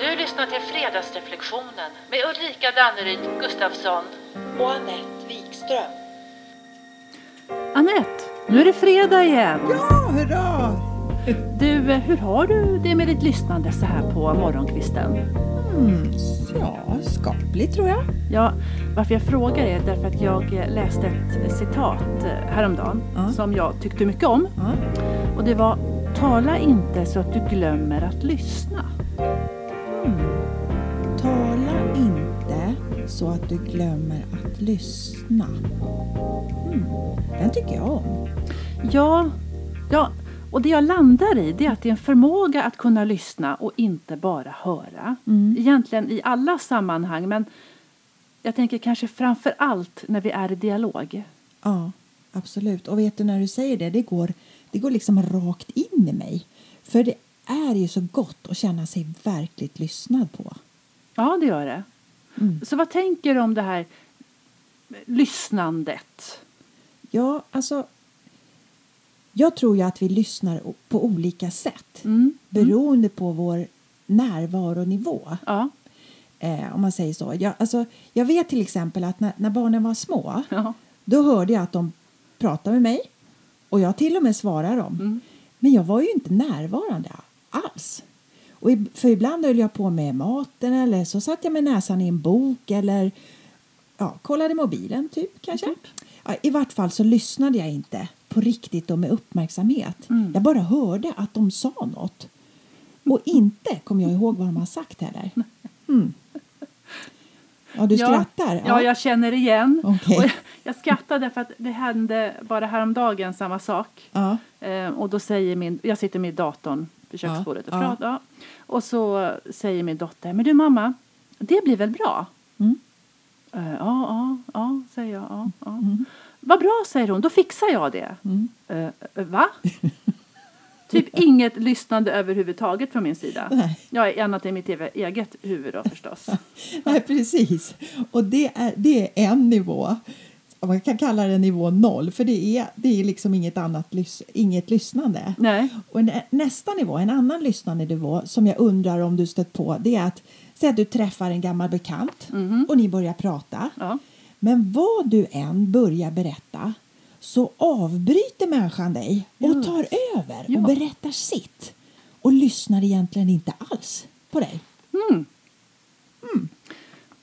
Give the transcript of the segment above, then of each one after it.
Du lyssnar till Fredagsreflektionen med Ulrika Danneryd Gustafsson. och Anette Wikström. Anette, nu är det fredag igen. Ja, hurra! Du, eh, hur har du det med ditt lyssnande så här på morgonkvisten? Mm, ja, skapligt tror jag. Ja, varför jag frågar är därför att jag eh, läste ett citat eh, häromdagen Ja. som jag tyckte mycket om. Ja. Och det var Tala inte så att du glömmer att lyssna. Tala inte så att du glömmer att lyssna. Mm, den tycker jag om. Ja, ja, och det jag landar i det är att det är en förmåga att kunna lyssna och inte bara höra. Mm. Egentligen i alla sammanhang men jag tänker kanske framför allt när vi är i dialog. Ja, absolut. Och vet du när du säger det, det går, det går liksom rakt in i mig. För det är ju så gott att känna sig verkligt lyssnad på. Ja, det gör det. Mm. Så vad tänker du om det här lyssnandet? Ja, alltså. Jag tror ju att vi lyssnar på olika sätt Mm. beroende på vår närvaronivå. Ja. Eh, om man säger så. Jag, alltså, jag vet till exempel att när, när barnen var små ja. då hörde jag att de pratade med mig och jag till och med svarade dem. Mm. Men jag var ju inte närvarande alls. Och för ibland höll jag på med maten eller så satt jag med näsan i en bok eller ja, kollade mobilen typ kanske. Typ. Ja, I vart fall så lyssnade jag inte på riktigt och med uppmärksamhet. Mm. Jag bara hörde att de sa något. Och inte kom jag ihåg vad de har sagt heller. Mm. Ja, du skrattar? Ja, jag känner igen. Och jag, jag skrattade för att det hände bara häromdagen samma sak. Ja. Eh, och då säger min, jag sitter med datorn vid Ja, köksbordet och ja. pratar. Ja. Och så säger min dotter, men du mamma, det blir väl bra? Mm. Eh, ja, ja, ja, säger jag. Ja, ja. Mm. Vad bra, säger hon, då fixar jag det. Mm. Eh, eh, va? typ inget lyssnande överhuvudtaget från min sida. Nej. Ja, annat än mitt eget huvud då förstås. Nej, precis. Och det är, det är en nivå. Man kan kalla det nivå noll, för det är, det är liksom inget annat lys, inget lyssnande. Nej. Och nä, nästa nivå, en annan lyssnande nivå som jag undrar om du stött på, det är att säg att du träffar en gammal bekant Mhm. och ni börjar prata. Ja. Men vad du än börjar berätta så avbryter människan dig och tar över Ja. och berättar sitt och lyssnar egentligen inte alls på dig. Mm.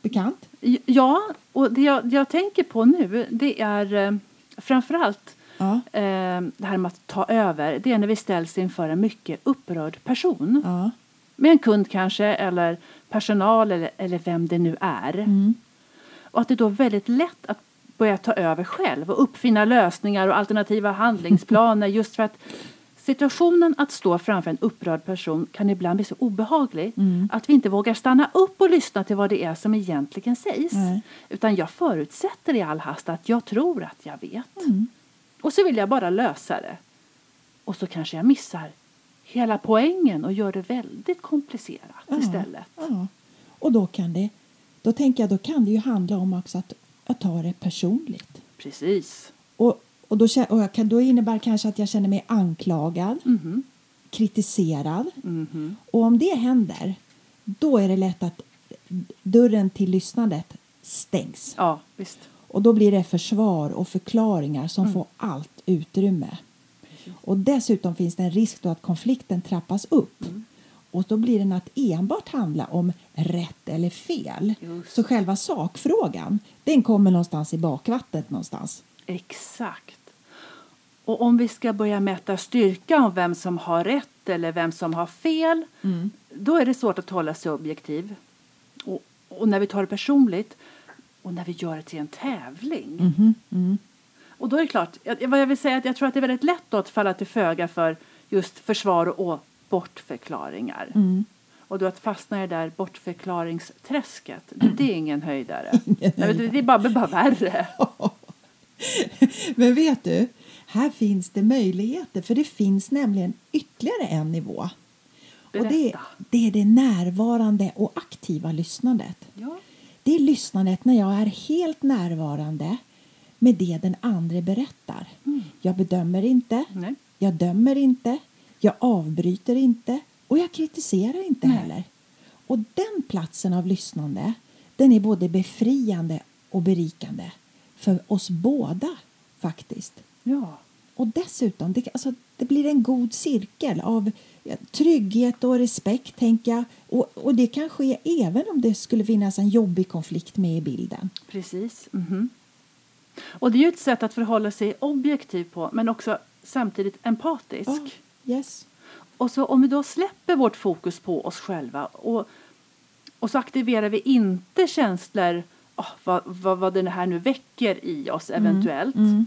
Bekant? Ja, och det jag, jag tänker på nu det är eh, framförallt Ja. eh, det här med att ta över. Det är när vi ställs inför en mycket upprörd person. ja. Med en kund kanske, eller personal eller, eller vem det nu är. Mm. Och att det då är väldigt lätt att börja ta över själv och uppfinna lösningar och alternativa handlingsplaner just för att situationen att stå framför en upprörd person kan ibland bli så obehaglig Mm. att vi inte vågar stanna upp och lyssna till vad det är som egentligen sägs. Nej. Utan jag förutsätter i all hast att jag tror att jag vet. Mm. Och så vill jag bara lösa det. Och så kanske jag missar hela poängen och gör det väldigt komplicerat Ja. istället. Ja. Och då kan det, då tänker jag, då kan det ju handla om också att, att ta det personligt. Precis. Och, och, då, och jag kan, då innebär kanske att jag känner mig anklagad, Mhm. kritiserad. Mhm. Och om det händer, då är det lätt att dörren till lyssnandet stängs. Ja, visst. Och då blir det försvar och förklaringar som får allt utrymme. Och dessutom finns det en risk då att konflikten trappas upp. Och då blir den att enbart handla om rätt eller fel. Just. Så själva sakfrågan, den kommer någonstans i bakvattnet någonstans. Exakt. Och om vi ska börja mäta styrka om vem som har rätt eller vem som har fel, då är det svårt att hålla sig objektiv. Och, och när vi tar det personligt och när vi gör det till en tävling. Mm. Och då är det klart, jag, vad jag vill säga är att jag tror att det är väldigt lätt att falla till föga för just försvar och bortförklaringar. Mm. Och då att fastna i det där bortförklaringsträsket, det, är ingen höjdare. Nej, men det, är bara, bara värre. Men vet du, här finns det möjligheter för det finns nämligen ytterligare en nivå. Och det, Berätta. det är det närvarande och aktiva lyssnandet. Ja. Det är lyssnandet när jag är helt närvarande med det den andra berättar. Jag bedömer inte, Nej. jag dömer inte, jag avbryter inte och jag kritiserar inte Nej. heller. Och den platsen av lyssnande den är både befriande och berikande för oss båda faktiskt. Ja. Och dessutom, det, alltså, det blir en god cirkel av trygghet och respekt, tänker jag. Och, och det kan ske även om det skulle finnas en jobbig konflikt med i bilden. Precis. Mhm. Och det är ju ett sätt att förhålla sig objektiv på men också samtidigt empatisk. Ja, yes. Och så om vi då släpper vårt fokus på oss själva och, och så aktiverar vi inte känslor, oh, vad, vad, vad det här nu väcker i oss eventuellt. Mm.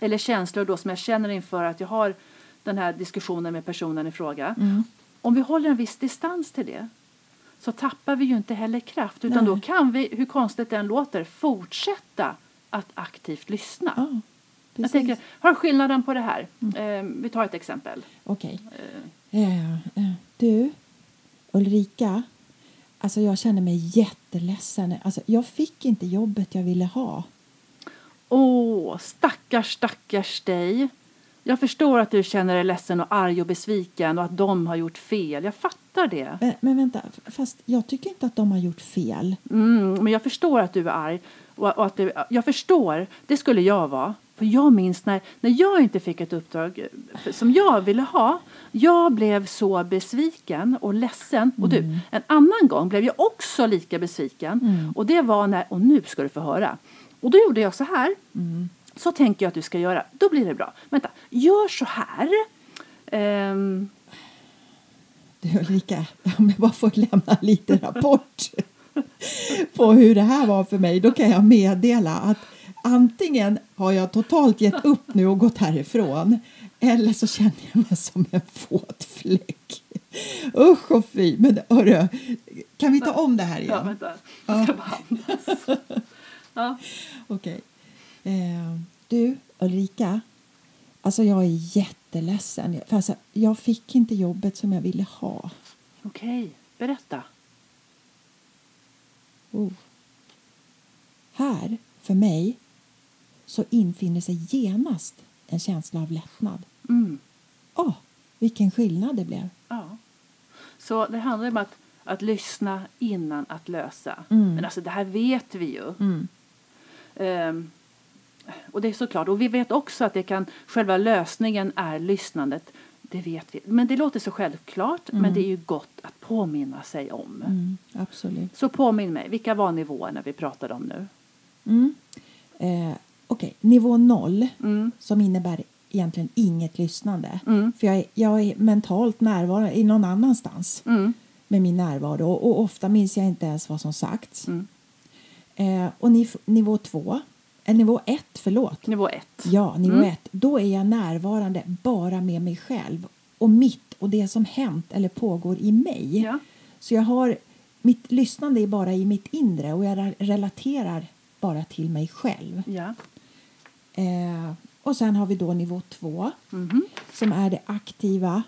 Eller känslor då som jag känner inför att jag har den här diskussionen med personen i fråga. Mm. Om vi håller en viss distans till det så tappar vi ju inte heller kraft utan Nej. då kan vi, hur konstigt det än låter, fortsätta att aktivt lyssna. Ja, jag precis. tänker, har skillnaden på det här? Eh, vi tar ett exempel. Okej. Eh, Eh, eh, du, Ulrika. Alltså jag känner mig jätteledsen. Alltså jag fick inte jobbet jag ville ha. Åh, stackars, stackars dig. Jag förstår att du känner dig ledsen och arg och besviken och att de har gjort fel. Jag fattar det. Men, men vänta, fast jag tycker inte att de har gjort fel. Mm, men jag förstår att du är arg. Och, och att du, jag förstår, det skulle jag vara. För jag minns när, när jag inte fick ett uppdrag eh, som jag ville ha. Jag blev så besviken och ledsen. Och du, en annan gång blev jag också lika besviken. Och det var när, och nu ska du få höra. Och då gjorde jag så här. Så tänker jag att du ska göra. Då blir det bra. Vänta, gör så här. Ehm, Du Ulrika, om jag bara får lämna lite rapport på hur det här var för mig, då kan jag meddela att antingen har jag totalt gett upp nu och gått härifrån eller så känner jag mig som en våt fläck. Usch och fy! Men hörru, kan vi ta om det här ja, igen? vänta. Jag ska bara andas. Ja. Okej. Eh, du, Ulrika. Alltså jag är jätteledsen. För alltså, jag fick inte jobbet som jag ville ha. Okej, berätta. Oh. Här, för mig, så infinner sig genast en känsla av lättnad. Mm. Åh, vilken skillnad det blev. Ja. Så det handlar om att, att lyssna innan att lösa. Mm. Men alltså det här vet vi ju. Mm. Ehm, och det är såklart. Och vi vet också att det kan, själva lösningen är lyssnandet. Det vet vi. Men det låter så självklart. Men det är ju gott att påminna sig om. Mm, absolut. Så påminn mig. Vilka var nivåerna vi pratade om nu? Mm. Eh, Okej, nivå noll, Mm. som innebär egentligen inget lyssnande. Mm. För jag är, jag är mentalt närvarande i någon annanstans Mm. med min närvaro och, och ofta minns jag inte ens vad som sagts. Mm. Eh, och niv, nivå två, eh, nivå ett, förlåt. Nivå ett. Ja, nivå Mm. ett. Då är jag närvarande bara med mig själv och mitt och det som hänt eller pågår i mig. Ja. Så jag har, mitt lyssnande är bara i mitt inre och jag re- relaterar bara till mig själv. Ja. Eh, och sen har vi då nivå två Mhm. som är det aktiva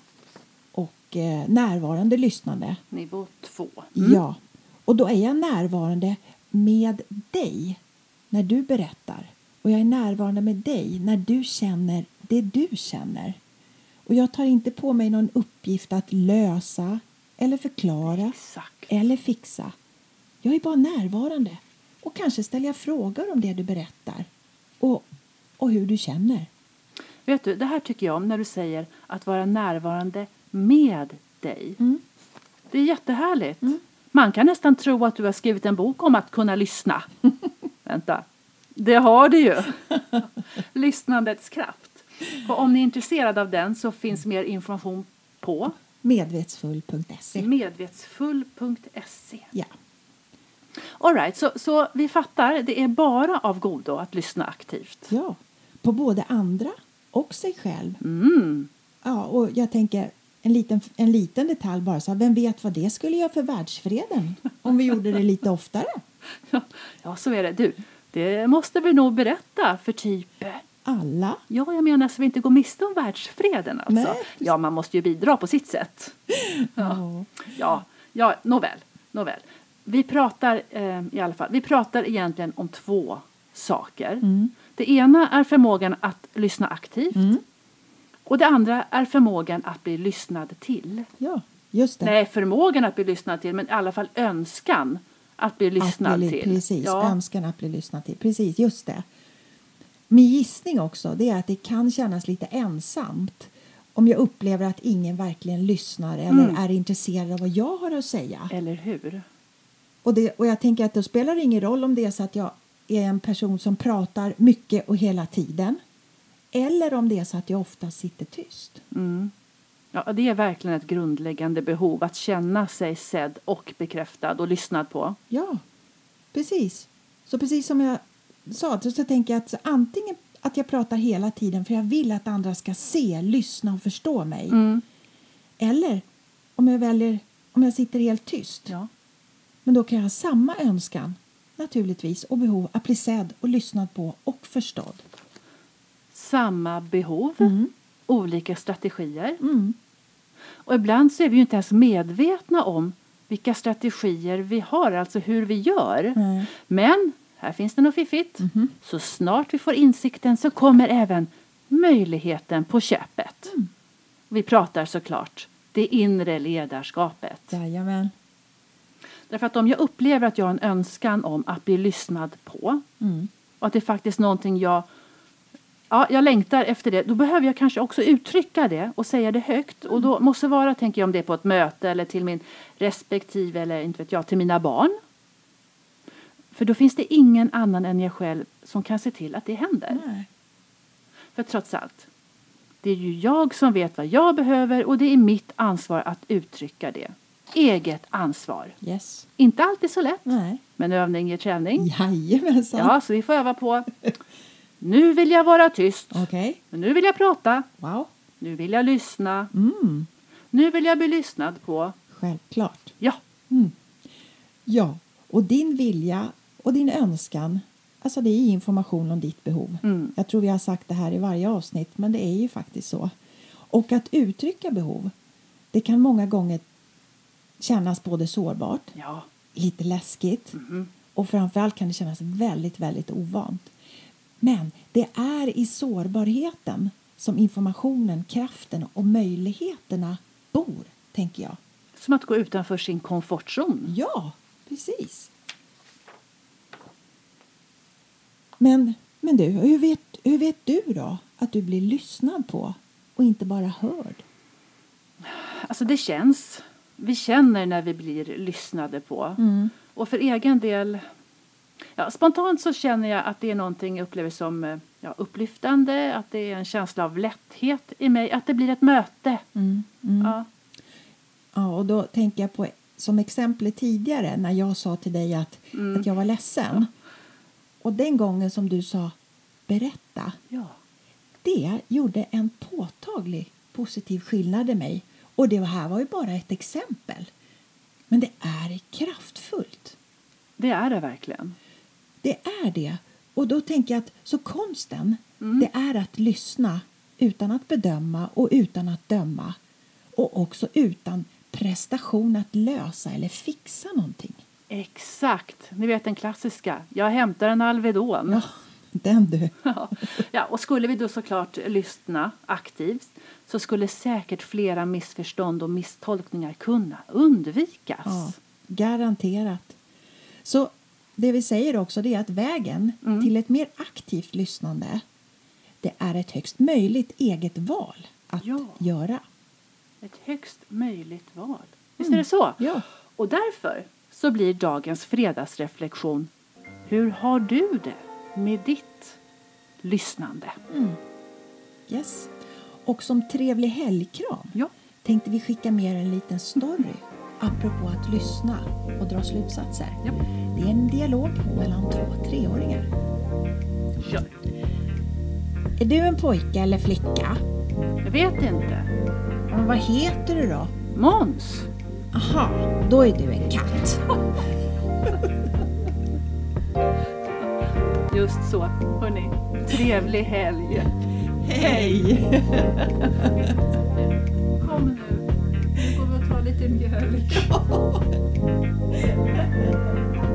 och eh, närvarande lyssnande. Nivå två. Ja, och då är jag närvarande med dig när du berättar. Och jag är närvarande med dig när du känner det du känner. Och jag tar inte på mig någon uppgift att lösa eller förklara Exakt. eller fixa. Jag är bara närvarande. Och kanske ställer jag frågor om det du berättar och, och hur du känner. Vet du, det här tycker jag om när du säger att vara närvarande med dig. Mm. Det är jättehärligt. Man kan nästan tro att du har skrivit en bok om att kunna lyssna. Vänta, det har du ju. Lyssnandets kraft. Och om ni är intresserade av den så finns mer information på Medvetsfull.se. medvetsfull.se. Ja. All right, så, så vi fattar, det är bara av godo att lyssna aktivt. ja, på både andra och sig själv. Mm. Ja, och jag tänker en liten, en liten detalj bara. Så här, vem vet vad det skulle göra för världsfreden om vi gjorde det lite oftare? Ja, ja, så är det. Du, det måste vi nog berätta för typ Alla. Ja, jag menar så vi inte går miste om världsfreden alltså. Nej. Ja, man måste ju bidra på sitt sätt. Ja. Ja, ja nåväl, nåväl. Vi pratar eh, i alla fall, vi pratar egentligen om två saker. Mm. Det ena är förmågan att lyssna aktivt. Och det andra är förmågan att bli lyssnad till. Ja, Just det. Nej, förmågan att bli lyssnad till, men i alla fall önskan att bli lyssnad att bli, till. Precis, Ja. önskan att bli lyssnad till. Precis, just det. Min gissning också det är att det kan kännas lite ensamt om jag upplever att ingen verkligen lyssnar eller Mm. är intresserad av vad jag har att säga. Eller hur? Och, det, och jag tänker att då spelar det ingen roll om det är så att jag är en person som pratar mycket och hela tiden eller om det är så att jag ofta sitter tyst. Mm. Ja, det är verkligen ett grundläggande behov att känna sig sedd och bekräftad och lyssnad på. Ja, precis. Så precis som jag sa så, så tänker jag att antingen att jag pratar hela tiden för jag vill att andra ska se, lyssna och förstå mig. Mm. Eller om jag väljer om jag sitter helt tyst. Ja. Men då kan jag ha samma önskan naturligtvis och behov att bli sedd och lyssnad på och förstådd. Samma behov, Mm. olika strategier. Mm. Och ibland så är vi ju inte ens medvetna om vilka strategier vi har, alltså hur vi gör. Nej. Men här finns det något fiffigt. Mhm. Så snart vi får insikten så kommer även möjligheten på köpet. Mm. Vi pratar såklart det inre ledarskapet. Jajamän. Därför att om jag upplever att jag har en önskan om att bli lyssnad på Mm. och att det är faktiskt någonting jag Ja, jag längtar efter det. Då behöver jag kanske också uttrycka det och säga det högt. Och då måste vara, tänker jag, om det är på ett möte eller till min respektive eller inte vet jag, till mina barn. För då finns det ingen annan än jag själv som kan se till att det händer. Nej. För trots allt, det är ju jag som vet vad jag behöver och det är mitt ansvar att uttrycka det. Eget ansvar. Yes. Inte alltid så lätt, Nej. men övning ger träning. Jajamensan. Ja, så vi får öva på. Nu vill jag vara tyst. Men nu vill jag prata. Wow. Nu vill jag lyssna. Mm. Nu vill jag bli lyssnad på. Självklart. Ja, Ja, och din vilja och din önskan, alltså det är information om ditt behov. Mm. Jag tror vi har sagt det här i varje avsnitt, men det är ju faktiskt så. Och att uttrycka behov, det kan många gånger kännas både sårbart, ja. lite läskigt Mhm. och framförallt kan det kännas väldigt, väldigt ovant. Men det är i sårbarheten som informationen, kraften och möjligheterna bor, tänker jag. Som att gå utanför sin komfortzon. Ja, precis. Men, men du, hur vet, hur vet du då att du blir lyssnad på och inte bara hörd? Alltså det känns. Vi känner när vi blir lyssnade på. Och för egen del, ja, spontant så känner jag att det är någonting jag upplever som eh, ja, upplyftande, att det är en känsla av lätthet i mig, att det blir ett möte. Ja. Ja, och då tänker jag på som exempel tidigare när jag sa till dig att, att jag var ledsen. Och den gången som du sa berätta, Ja. det gjorde en påtaglig positiv skillnad i mig. Och det här var ju bara ett exempel. Men det är kraftfullt. Det är det verkligen. Det är det. Och då tänker jag att så konsten, det är att lyssna utan att bedöma och utan att döma. Och också utan prestation att lösa eller fixa någonting. Exakt. Ni vet den klassiska. Jag hämtar en Alvedon. Ja, den du. Ja. och skulle vi då såklart lyssna aktivt så skulle säkert flera missförstånd och misstolkningar kunna undvikas. Ja, garanterat. Så det vi säger också det är att vägen till ett mer aktivt lyssnande det är ett högst möjligt eget val att Ja. göra. Ett högst möjligt val. Visst är det så? Ja. Och därför så blir dagens fredagsreflektion Hur har du det med ditt lyssnande? Yes. Och som trevlig helgkram Ja. tänkte vi skicka med en liten story apropå att lyssna och dra slutsatser. Ja. Det är en dialog mellan två treåringar. Kör. Är du en pojke eller flicka? Jag vet inte. Men vad heter du då? Måns! Aha, då är du en katt. Just så. Hörni, trevlig helg. Hej! Kom nu. Nu går vi och tar lite mjölk.